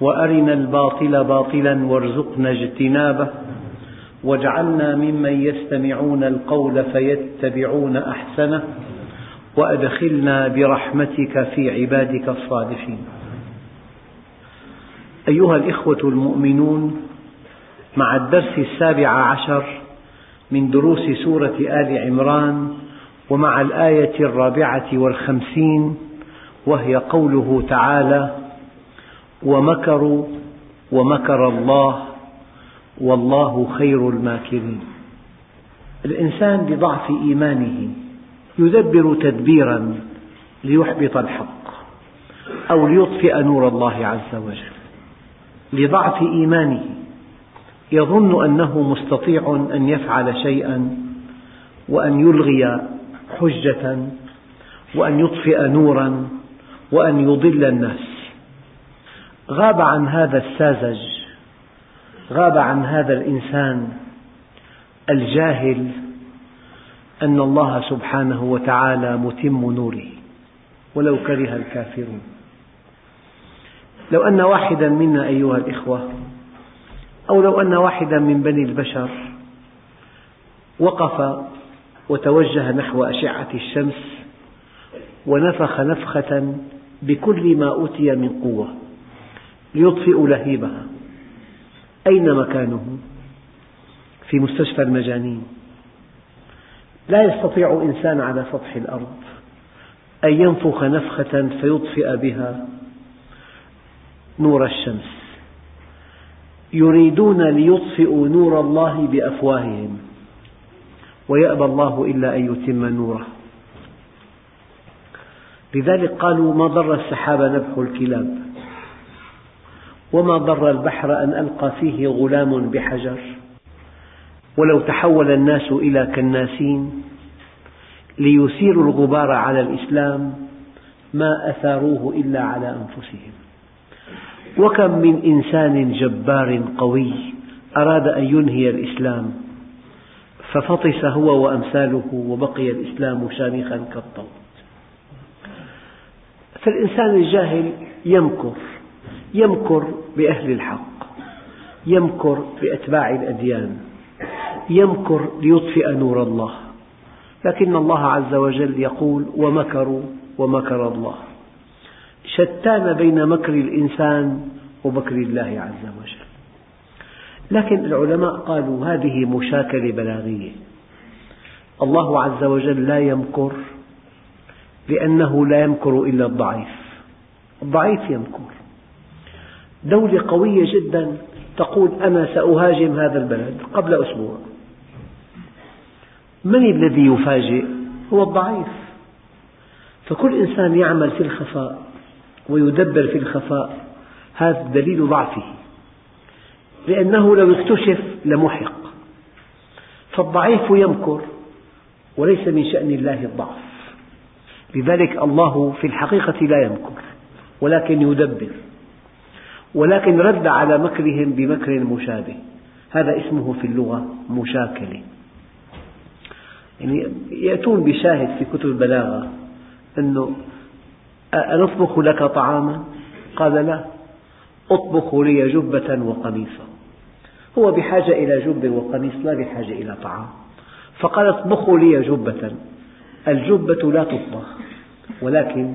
وأرنا الباطل باطلا وارزقنا اجتنابه واجعلنا ممن يستمعون القول فيتبعون أحسنه وأدخلنا برحمتك في عبادك الصالحين. أيها الإخوة المؤمنون مع الدرس السابع عشر من دروس سورة آل عمران ومع الآية الرابعة والخمسين وهي قوله تعالى ومكروا ومكر الله والله خير الماكرين. الإنسان بضعف إيمانه يدبر تدبيرا ليحبط الحق أو ليطفئ نور الله عز وجل. لضعف إيمانه يظن أنه مستطيع أن يفعل شيئا وأن يلغي حجة وأن يطفئ نورا وأن يضل الناس. غاب عن هذا الساذج غاب عن هذا الإنسان الجاهل أن الله سبحانه وتعالى متم نوره ولو كره الكافرون. لو أن واحدا منا أيها الإخوة أو لو أن واحدا من بني البشر وقف وتوجه نحو أشعة الشمس ونفخ نفخة بكل ما أوتي من قوة. ليطفئ لهيبها. أين مكانه؟ في مستشفى المجانين. لا يستطيع إنسان على سطح الأرض أن ينفخ نفخة فيطفئ بها نور الشمس. يريدون ليطفئوا نور الله بأفواههم ويأبى الله إلا أن يتم نوره. لذلك قالوا ما ضر السحاب نبح الكلاب؟ وما ضر البحر أن ألقى فيه غلام بحجر. ولو تحول الناس إلى كناسين ليثيروا الغبار على الإسلام ما أثاروه إلا على أنفسهم. وكم من إنسان جبار قوي أراد أن ينهي الإسلام ففطس هو وأمثاله وبقي الإسلام شامخا كالطود. فالإنسان الجاهل يمكر يمكر بأهل الحق يمكر بأتباع الأديان يمكر ليطفئ نور الله. لكن الله عز وجل يقول ومكروا ومكر الله. شتان بين مكر الإنسان ومكر الله عز وجل. لكن العلماء قالوا هذه مشاكلة بلاغية. الله عز وجل لا يمكر لأنه لا يمكر إلا الضعيف. الضعيف يمكر. دولة قوية جدا تقول أنا سأهاجم هذا البلد قبل أسبوع. من الذي يفاجئ؟ هو الضعيف. فكل إنسان يعمل في الخفاء ويدبر في الخفاء هذا دليل ضعفه. لأنه لو اكتشف لمحق. فالضعيف يمكر وليس من شأن الله الضعف. لذلك الله في الحقيقة لا يمكر ولكن يدبر. ولكن رد على مكرهم بمكر مشابه. هذا اسمه في اللغة مشاكلة. يعني يأتون بشاهد في كتب البلاغة أنه أنطبخ لك طعاما؟ قال لا. أطبخ لي جبة وقميصا. هو بحاجة إلى جب وقميص لا بحاجة إلى طعام. فقال اطبخوا لي جبة. الجبة لا تطبخ. ولكن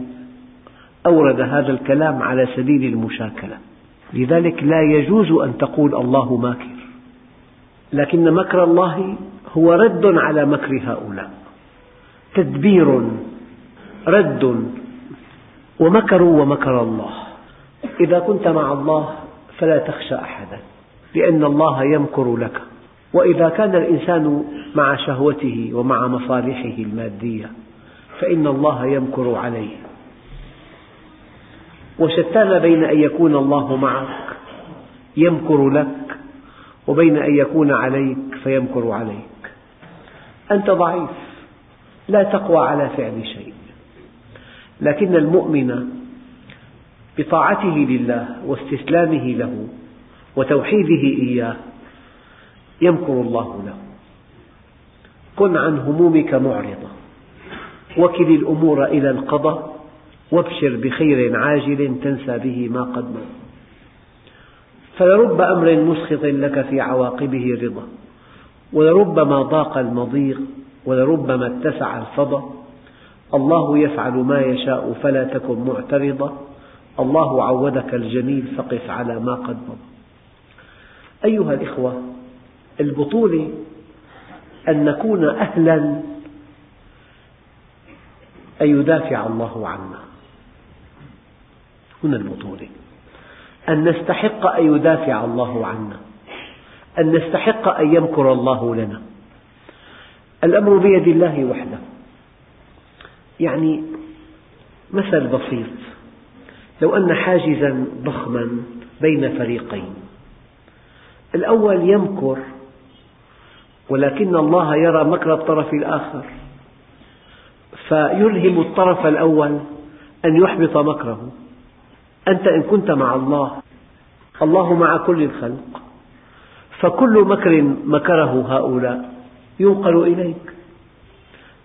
أورد هذا الكلام على سبيل المشاكلة. لذلك لا يجوز أن تقول الله ماكر. لكن مكر الله هو رد على مكر هؤلاء. تدبير رد. ومكروا ومكر الله. إذا كنت مع الله فلا تخشى أحدا لأن الله يمكر لك. وإذا كان الإنسان مع شهوته ومع مصالحه المادية فإن الله يمكر عليه. وشتان بين أن يكون الله معك يمكر لك وبين أن يكون عليك فيمكر عليك. أنت ضعيف لا تقوى على فعل شيء. لكن المؤمن بطاعته لله واستسلامه له وتوحيده إياه يمكر الله له. كن عن همومك معرضا وكل الأمور إلى القضاء وابشر بخير عاجل تنسى به ما قد مضى فلرب أمر مسخط لك في عواقبه رضا ولربما ضاق المضيق ولربما اتسع الفضا. الله يفعل ما يشاء فلا تكن معترضا. الله عودك الجميل فقف على ما قد مضى أيها الإخوة البطولة أن نكون أهلا أن يدافع الله عنا. هنا البطولة أن نستحق أن يدافع الله عنا. أن نستحق أن يمكر الله لنا. الأمر بيد الله وحده. يعني مثل بسيط. لو أن حاجزا ضخما بين فريقين. الأول يمكر ولكن الله يرى مكر الطرف الآخر. فيلهم الطرف الأول أن يحبط مكره. أنت إن كنت مع الله الله مع كل الخلق فكل مكر مكره هؤلاء ينقل إليك.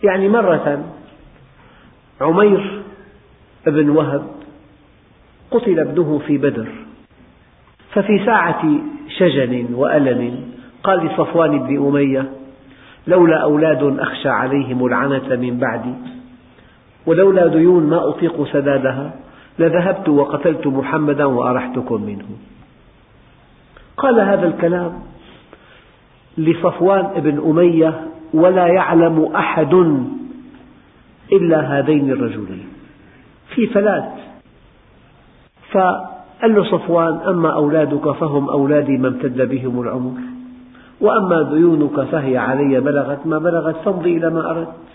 يعني مرة عمير بن وهب قتل ابنه في بدر ففي ساعة شجن وألم قال لصفوان بن أمية لولا أولاد أخشى عليهم العنة من بعدي ولولا ديون ما أطيق سدادها لذهبت وقتلت محمدا وأرحتكم منه. قال هذا الكلام لصفوان بن أمية ولا يعلم أحد إلا هذين الرجلين. في فلات. فقال له صفوان أما أولادك فهم أولادي ما امتد بهم العمر وأما ديونك فهي علي بلغت ما بلغت فامضي إلى ما أردت.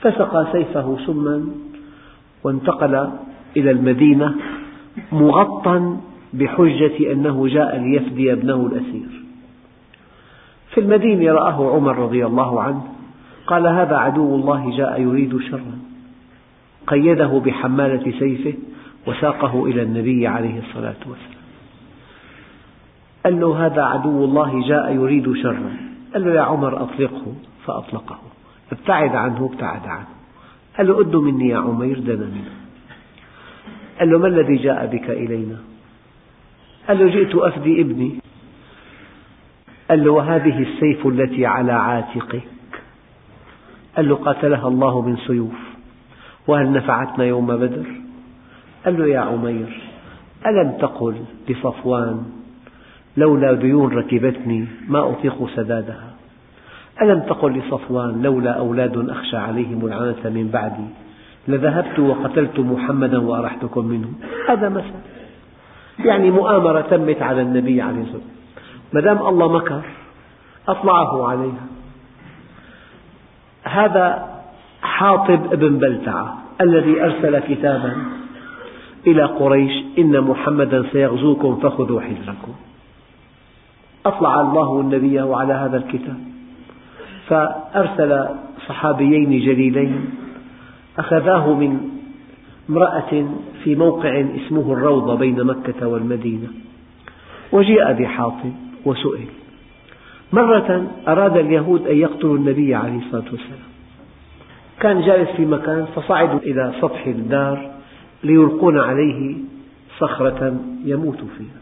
فسقى سيفه سما وانتقل إلى المدينة مغطى بحجة أنه جاء ليفدي ابنه الأسير. في المدينة رآه عمر رضي الله عنه قال هذا عدو الله جاء يريد شرا. قيده بحمالة سيفه وساقه إلى النبي عليه الصلاة والسلام. قال له هذا عدو الله جاء يريد شرا. قال له يا عمر أطلقه. فأطلقه. ابتعد عنه ابتعد عنه. قال له أد مني يا عمير دنا منه. قال له ما الذي جاء بك إلينا? قال له جئت أفدي ابني. قال له وهذه السيف التي على عاتقك. قال له قاتلها الله من سيوف. وهل نفعتنا يوم بدر? قال له يا عمير ألم تقل لصفوان لولا ديون ركبتني ما أطيق سدادها؟ ألم تقل لصفوان لولا أولاد أخشى عليهم العنة من بعدي لذهبت وقتلت محمدا وأرحتكم منه. هذا مثل. يعني مؤامرة تمت على النبي عليه الصلاة والسلام. ما دام الله مكر أطلعه عليها. هذا حاطب ابن بلتعة الذي أرسل كتابا إلى قريش إن محمدا سيغزوكم فخذوا حذركم. أطلع الله النبي على هذا الكتاب. فأرسل صحابيين جليلين أخذاه من امرأة في موقع اسمه الروضة بين مكة والمدينة وجيء بحاطب وسئل. مرة أراد اليهود أن يقتلوا النبي عليه الصلاة والسلام. كان جالس في مكان فصعدوا إلى سطح الدار ليلقون عليه صخرة يموت فيها.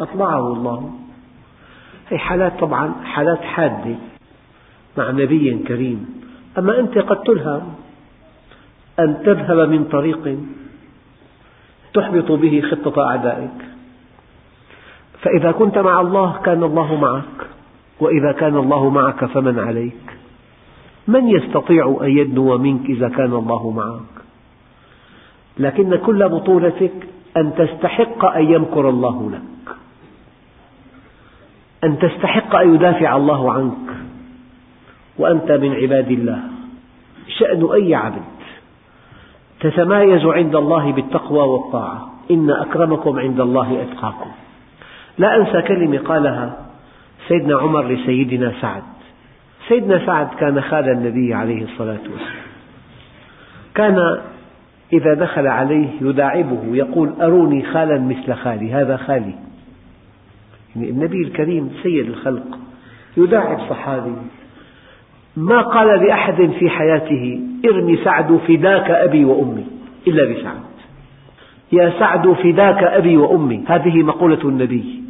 أطلعه الله. هي حالات طبعا حالات حادة مع نبي كريم. أما أنت قد تلهم أن تذهب من طريق تحبط به خطة أعدائك. فإذا كنت مع الله كان الله معك وإذا كان الله معك فمن عليك. من يستطيع أن يدنو منك إذا كان الله معك؟ لكن كل بطولتك أن تستحق أن يمكر الله لك. أن تستحق أن يدافع الله عنك. وأنت من عباد الله. شأن أي عبد؟ تتمايز عند الله بالتقوى والطاعة. إن أكرمكم عند الله أتقاكم. لا أنسى كلمة قالها سيدنا عمر لسيدنا سعد. سيدنا سعد كان خال النبي عليه الصلاة والسلام. كان إذا دخل عليه يداعبه يقول أروني خالا مثل خالي هذا خالي. يعني النبي الكريم سيد الخلق يداعب صحابي. ما قال لأحد في حياته ارمي سعد فداك أبي وأمي إلا بسعد. يا سعد فداك أبي وأمي هذه مقولة النبي.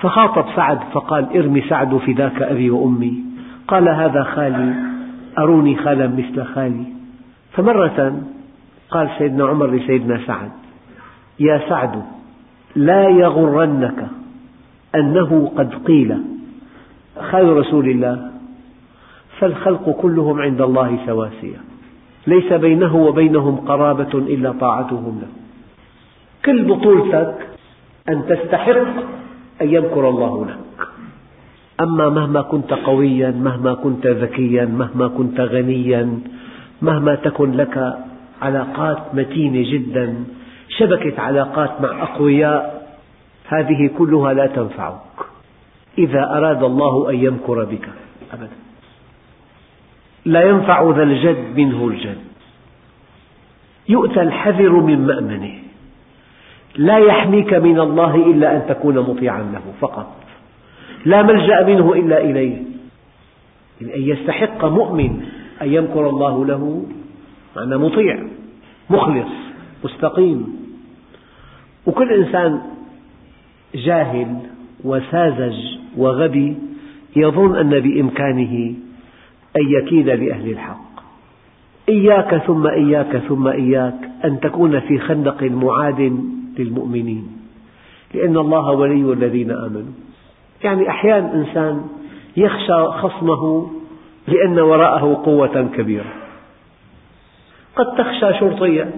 فخاطب سعد فقال ارمي سعد فداك أبي وأمي. قال هذا خالي أروني خالا مثل خالي. فمرة قال سيدنا عمر لسيدنا سعد يا سعد لا يغرنك أنه قد قيل خال رسول الله. فالخلق كلهم عند الله سواسية. ليس بينه وبينهم قرابة إلا طاعتهم له. كل بطولتك أن تستحق أن يمكر الله لك. أما مهما كنت قويا مهما كنت ذكيا مهما كنت غنيا مهما تكن لك علاقات متينة جدا شبكة علاقات مع أقوياء هذه كلها لا تنفعك. إذا أراد الله أن يمكر بك. أبدا. لا ينفع ذا الجد منه الجد. يؤتى الحذر من مأمنه. لا يحميك من الله إلا أن تكون مطيعا له فقط. لا ملجأ منه إلا إليه. أن يستحق مؤمن أن يمكر الله له معنى مطيع مخلص مستقيم. وكل إنسان جاهل وساذج وغبي يظن أن بإمكانه أن يكيد لأهل الحق. إياك ثم إياك ثم إياك أن تكون في خندق معاد للمؤمنين. لأن الله ولي الذين آمنوا. يعني أحيانا إنسان يخشى خصمه لأن وراءه قوة كبيرة. قد تخشى شرطيا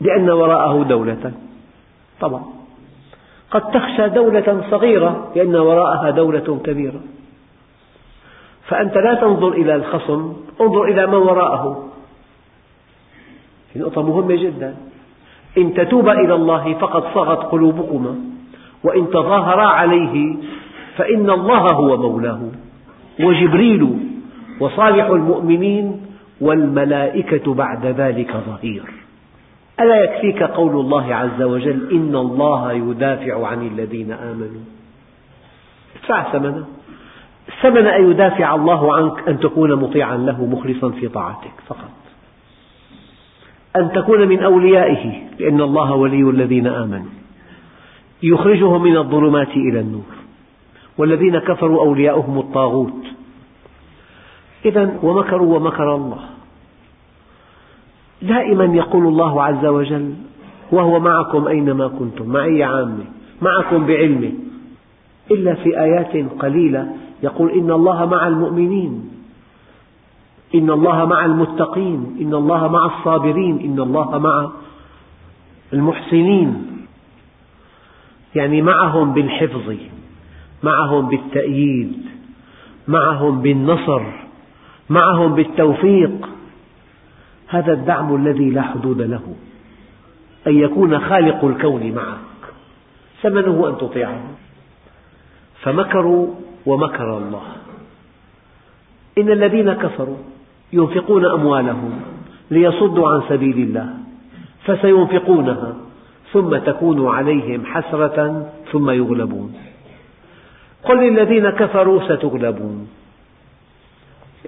لأن وراءه دولة. طبعا. قد تخشى دولة صغيرة لأن وراءها دولة كبيرة. فأنت لا تنظر إلى الخصم انظر إلى من وراءه. نقطة مهمة جدا. إن تتوبا إلى الله فقد صغت قلوبكما وإن تظاهرا عليه فإن الله هو مولاه. وجبريل وصالح المؤمنين والملائكة بعد ذلك ظهير. ألا يكفيك قول الله عز وجل إن الله يدافع عن الذين آمنوا؟ ادفع ثمنه. ثمن أن يدافع الله عنك أن تكون مطيعا له مخلصا في طاعتك فقط. أن تكون من أوليائه لأن الله ولي الذين آمنوا. يخرجهم من الظلمات إلى النور. والذين كفروا أولياؤهم الطاغوت. إذا ومكروا ومكر الله. دائما يقول الله عز وجل وهو معكم أينما كنتم معية عامة معكم بعلمه إلا في آيات قليلة يقول إن الله مع المؤمنين إن الله مع المتقين إن الله مع الصابرين إن الله مع المحسنين. يعني معهم بالحفظ معهم بالتأييد معهم بالنصر معهم بالتوفيق. هذا الدعم الذي لا حدود له أن يكون خالق الكون معك. ثمنه أن تطيعه. فمكروا ومكر الله. إن الذين كفروا ينفقون أموالهم ليصدوا عن سبيل الله فسينفقونها ثم تكون عليهم حسرة ثم يغلبون. قل للذين كفروا ستغلبون.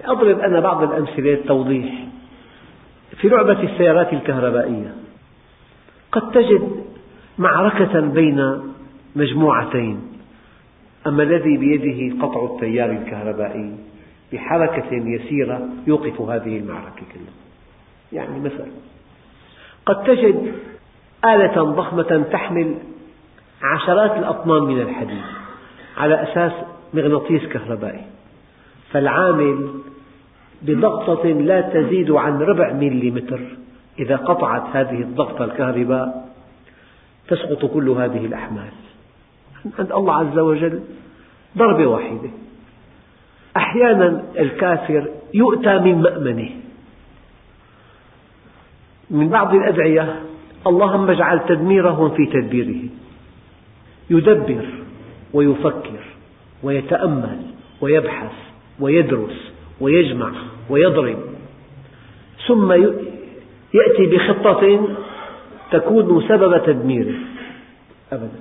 أضرب أنا بعض الأمثلة للتوضيح في لعبة السيارات الكهربائية قد تجد معركة بين مجموعتين. أما الذي بيده قطع التيار الكهربائي بحركة يسيرة يوقف هذه المعركة كلها. يعني مثلا قد تجد آلة ضخمة تحمل عشرات الأطنان من الحديد على أساس مغناطيس كهربائي فالعامل بضغطة لا تزيد عن ربع مليمتر إذا قطعت هذه الضغطة الكهرباء تسقط كل هذه الأحمال. عند الله عز وجل ضربة واحدة. أحيانا الكافر يؤتى من مأمنه. من بعض الأدعية اللهم اجعل تدميرهم في تدبيره. يدبر ويفكر ويتأمل ويبحث ويدرس ويجمع ويضرب. ثم يأتي بخطة تكون سبب تدميره. أبدا.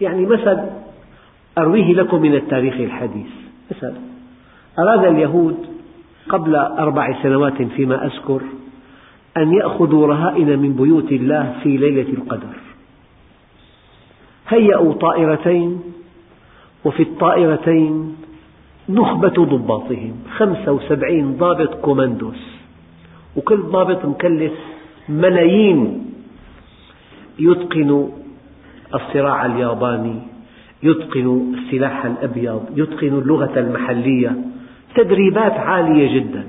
يعني مثل أرويه لكم من التاريخ الحديث. مثلا أراد اليهود قبل أربع سنوات فيما أذكر أن يأخذوا رهائن من بيوت الله في ليلة القدر. هيأوا طائرتين وفي الطائرتين نخبة ضباطهم خمسة وسبعين ضابط كوماندوس. وكل ضابط مكلف ملايين يتقن الصراع الياباني يتقن السلاح الأبيض يتقن اللغة المحلية تدريبات عالية جدا.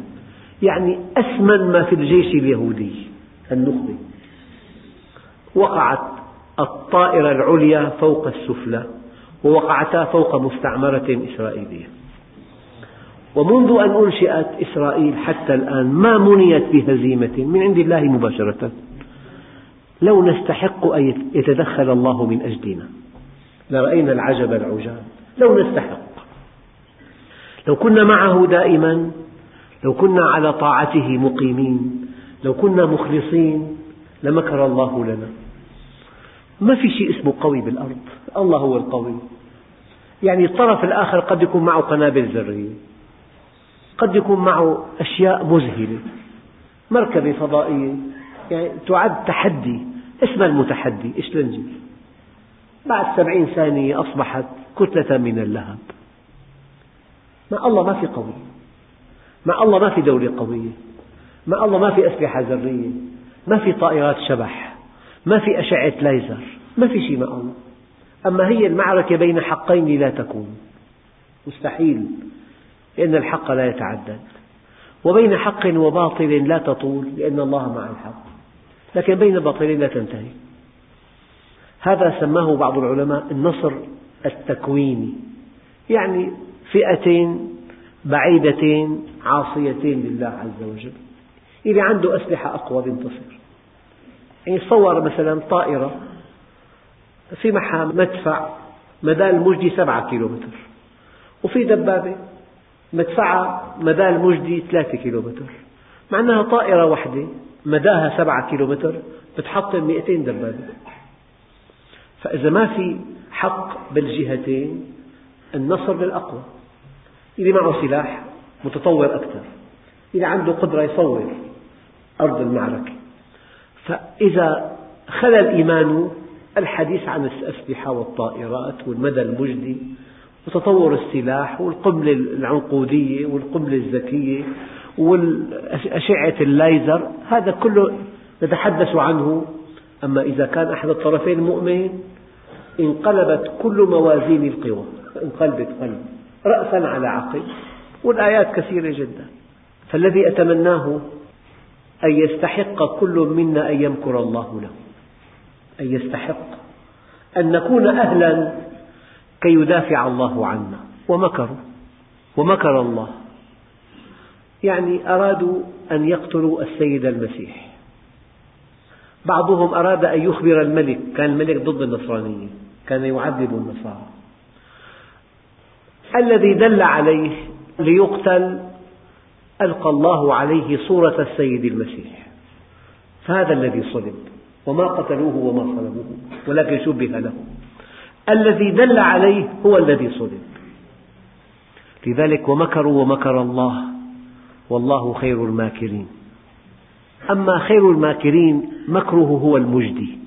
يعني أثمن ما في الجيش اليهودي. النخبة. وقعت الطائرة العليا فوق السفلى ووقعتا فوق مستعمرة إسرائيلية. ومنذ أن أنشئت إسرائيل حتى الآن ما منيت بهزيمة من عند الله مباشرة. لو نستحق أن يتدخل الله من أجلنا. لرأينا العجب العجاب. لو نستحق. لو كنا معه دائما لو كنا على طاعته مقيمين لو كنا مخلصين لمكر الله لنا. ما في شيء اسمه قوي بالأرض. الله هو القوي. يعني الطرف الآخر قد يكون معه قنابل ذرية. قد يكون معه أشياء مذهلة. مركبة فضائية. يعني تعد تحدي. اسمها المتحدي؟ إشلنجي بعد سبعين ثانية أصبحت كتلة من اللهب. مع الله ما في قوي. مع الله ما في دولة قوية. مع الله ما في أسلحة ذرية. ما في طائرات شبح. ما في أشعة ليزر. ما في شيء مع الله. أما هي المعركة بين حقين لا تكون. مستحيل لأن الحق لا يتعدد. وبين حق وباطل لا تطول لأن الله مع الحق. لكن بين باطلين لا تنتهي. هذا سماه بعض العلماء النصر التكويني. يعني فئتين بعيدتين عاصيتين لله عز وجل. اللي عنده أسلحة أقوى بينتصر يعني تصور مثلا طائرة في معها مدفع مدى المجدي سبعة كيلومتر. وفي دبابة مدفعها مدى المجدي ثلاثة كيلومتر. مع أنها طائرة واحدة مداها سبعة كيلومتر بتحطم 200 دبابة فإذا ما في حق بالجهتين النصر للأقوى. اللي معه سلاح متطور أكثر. اللي عنده قدرة يصور أرض المعركة. فإذا خلا الإيمان الحديث عن الأسلحة والطائرات والمدى المجدي وتطور السلاح والقنبلة العنقودية والقنبلة الذكية وأشعة الليزر هذا كله نتحدث عنه. أما إذا كان أحد الطرفين مؤمن انقلبت كل موازين القوى انقلبت قلب رأسا على عقل والآيات كثيرة جدا. فالذي أتمناه أن يستحق كل منا أن يمكر الله له. أن يستحق. أن نكون أهلا كي يدافع الله عنا. ومكروا. ومكر الله. يعني أرادوا أن يقتلوا السيد المسيح. بعضهم أراد أن يخبر الملك كان الملك ضد النصرانية كان يعذب النصارى. الذي دل عليه ليقتل ألقى الله عليه صورة السيد المسيح. فهذا الذي صلب وما قتلوه وما صلبوه ولكن شبه له. الذي دل عليه هو الذي صلب. لذلك ومكروا ومكر الله. والله خير الماكرين. أما خير الماكرين مكره هو المجدي.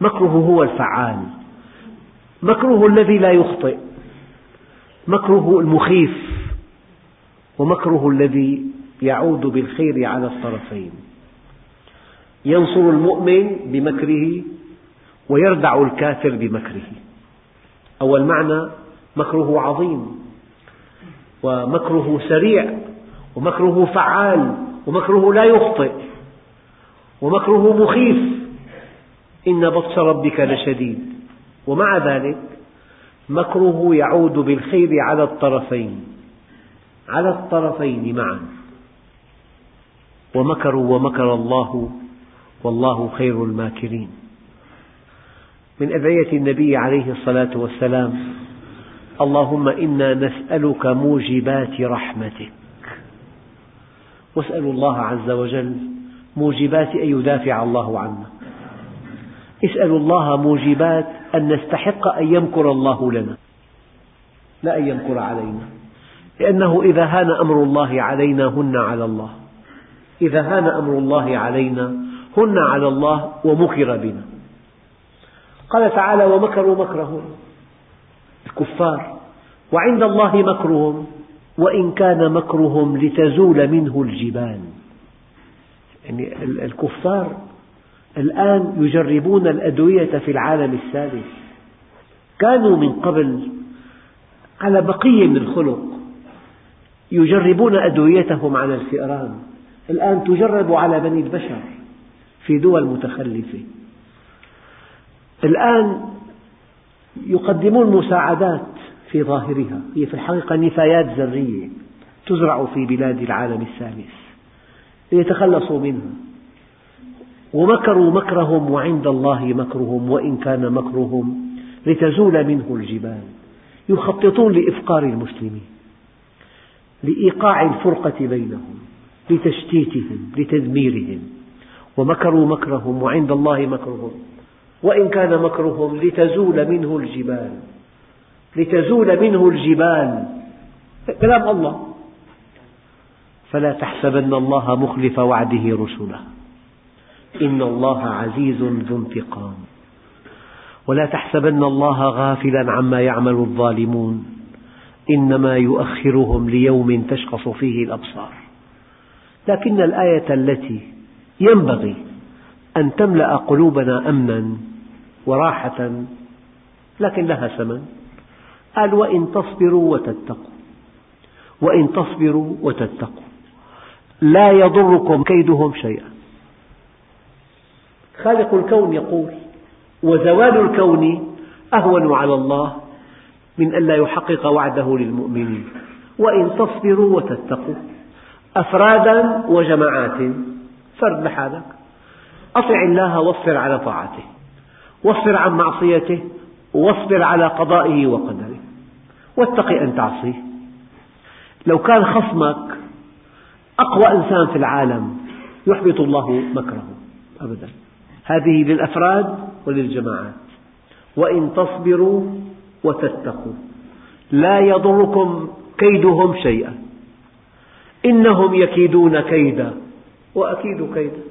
مكره هو الفعال. مكره الذي لا يخطئ. مكره المخيف. ومكره الذي يعود بالخير على الطرفين. ينصر المؤمن بمكره ويردع الكافر بمكره. أول معنى مكره عظيم. ومكره سريع. ومكره فعال ومكره لا يخطئ ومكره مخيف. إن بطش ربك لشديد. ومع ذلك مكره يعود بالخير على الطرفين. على الطرفين معا. ومكروا ومكر الله والله خير الماكرين. من أدعية النبي عليه الصلاة والسلام اللهم إنا نسألك موجبات رحمتك. واسألوا الله عز وجل موجبات أن يدافع الله عنا. اسألوا الله موجبات أن نستحق أن يمكر الله لنا. لا أن يمكر علينا. لأنه إذا هان أمر الله علينا هن على الله. إذا هان أمر الله علينا هن على الله ومكر بنا. قال تعالى ومكروا مكرهم. الكفار. وعند الله مكرهم. وإن كان مكرهم لتزول منه الجبال. يعني الكفار الآن يجربون الأدوية في العالم الثالث كانوا من قبل على بقية من الخلق يجربون أدويتهم على الفئران. الآن تجرب على بني البشر في دول متخلفة. الآن يقدمون مساعدات في ظاهرها هي في الحقيقة نفايات ذرية تزرع في بلاد العالم الثالث ليتخلصوا منها. ومكروا مكرهم وعند الله مكرهم وإن كان مكرهم لتزول منه الجبال يخططون لإفقار المسلمين لإيقاع الفرقة بينهم لتشتيتهم لتدميرهم. ومكروا مكرهم وعند الله مكرهم وإن كان مكرهم لتزول منه الجبال. لتزول منه الجبال. كلام الله. فلا تحسبن الله مخلف وعده رسله. إن الله عزيز ذو انتقام. ولا تحسبن الله غافلا عما يعمل الظالمون. إنما يؤخرهم ليوم تشخص فيه الأبصار. لكن الآية التي ينبغي أن تملأ قلوبنا أمنا وراحة لكن لها ثمن. قال وإن تصبروا وتتقوا. وإن تصبروا وتتقوا. لا يضركم كيدهم شيئا. خالق الكون يقول وزوال الكون أهون على الله من أن لا يحقق وعده للمؤمنين. وإن تصبروا وتتقوا. أفرادا وجماعات. فرد لحالك أطع الله واصبر على طاعته. واصبر عن معصيته. واصبر على قضائه وقدره. واتق أن تعصيه. لو كان خصمك أقوى إنسان في العالم يحبط الله مكره أبدا. هذه للأفراد وللجماعات. وإن تصبروا وتتقوا. لا يضركم كيدهم شيئا. إنهم يكيدون كيدا وأكيد كيدا.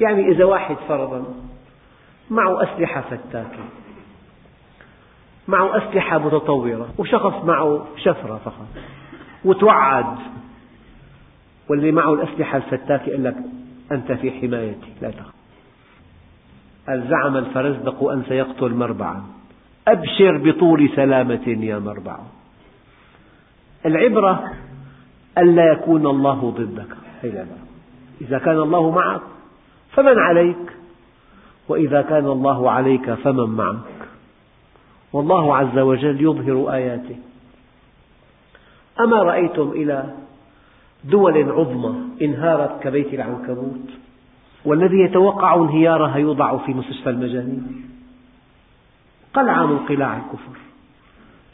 يعني إذا واحد فرضا معه أسلحة فتاكة معه أسلحة متطورة وشخص معه شفرة فقط. وتوعد واللي معه الأسلحة الفتاكة يقول لك أنت في حمايتي لا تخف. قال زعم الفرزدق أن سيقتل مربعا. أبشر بطول سلامة يا مربع. العبرة ألا يكون الله ضدك. إذا كان الله معك فمن عليك وإذا كان الله عليك فمن معك. والله عز وجل يظهر آياته. أما رأيتم إلى دول عظمى انهارت كبيت العنكبوت والذي يتوقع انهيارها يوضع في مستشفى المجانين. قلعة من قلاع الكفر.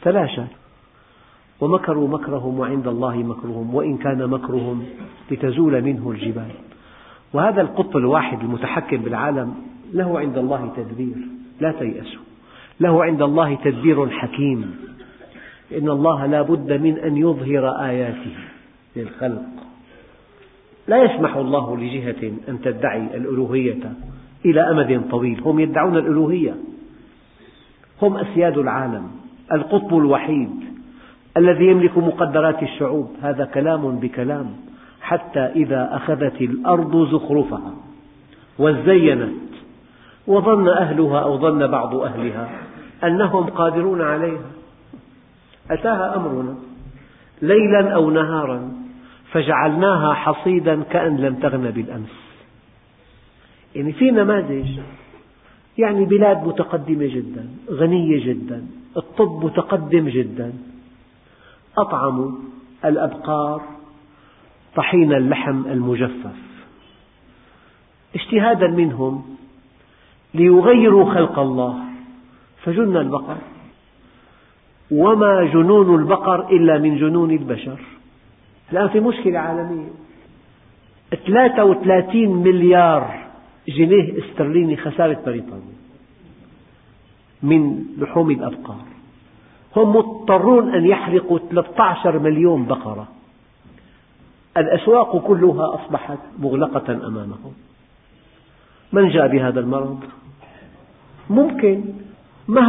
تلاشت ومكروا مكرهم وعند الله مكرهم وإن كان مكرهم لتزول منه الجبال. وهذا القطب الواحد المتحكم بالعالم له عند الله تدبير لا تيأسوا. له عند الله تدبير حكيم. إن الله لا بد من أن يظهر آياته للخلق. لا يسمح الله لجهة أن تدعي الألوهية إلى أمد طويل. هم يدعون الألوهية. هم أسياد العالم. القطب الوحيد الذي يملك مقدرات الشعوب. هذا كلام بكلام. حتى إذا أخذت الأرض زخرفها وزينت وظن أهلها أو ظن بعض أهلها أنهم قادرون عليها. أتاها أمرنا ليلا أو نهارا فجعلناها حصيدا كأن لم تغن بالأمس. يعني في نماذج يعني بلاد متقدمة جدا غنية جدا الطب متقدم جدا. أطعموا الأبقار طحين اللحم المجفف. اجتهادا منهم ليغيروا خلق الله. فجن البقر. وما جنون البقر إلا من جنون البشر. الآن في مشكلة عالمية. 33 مليار جنيه استرليني خسارة بريطانيا. من لحوم الأبقار. هم مضطرون أن يحرقوا 13 مليون بقرة. الأسواق كلها أصبحت مغلقة أمامهم. من جاء بهذا المرض؟ ممكن. مهما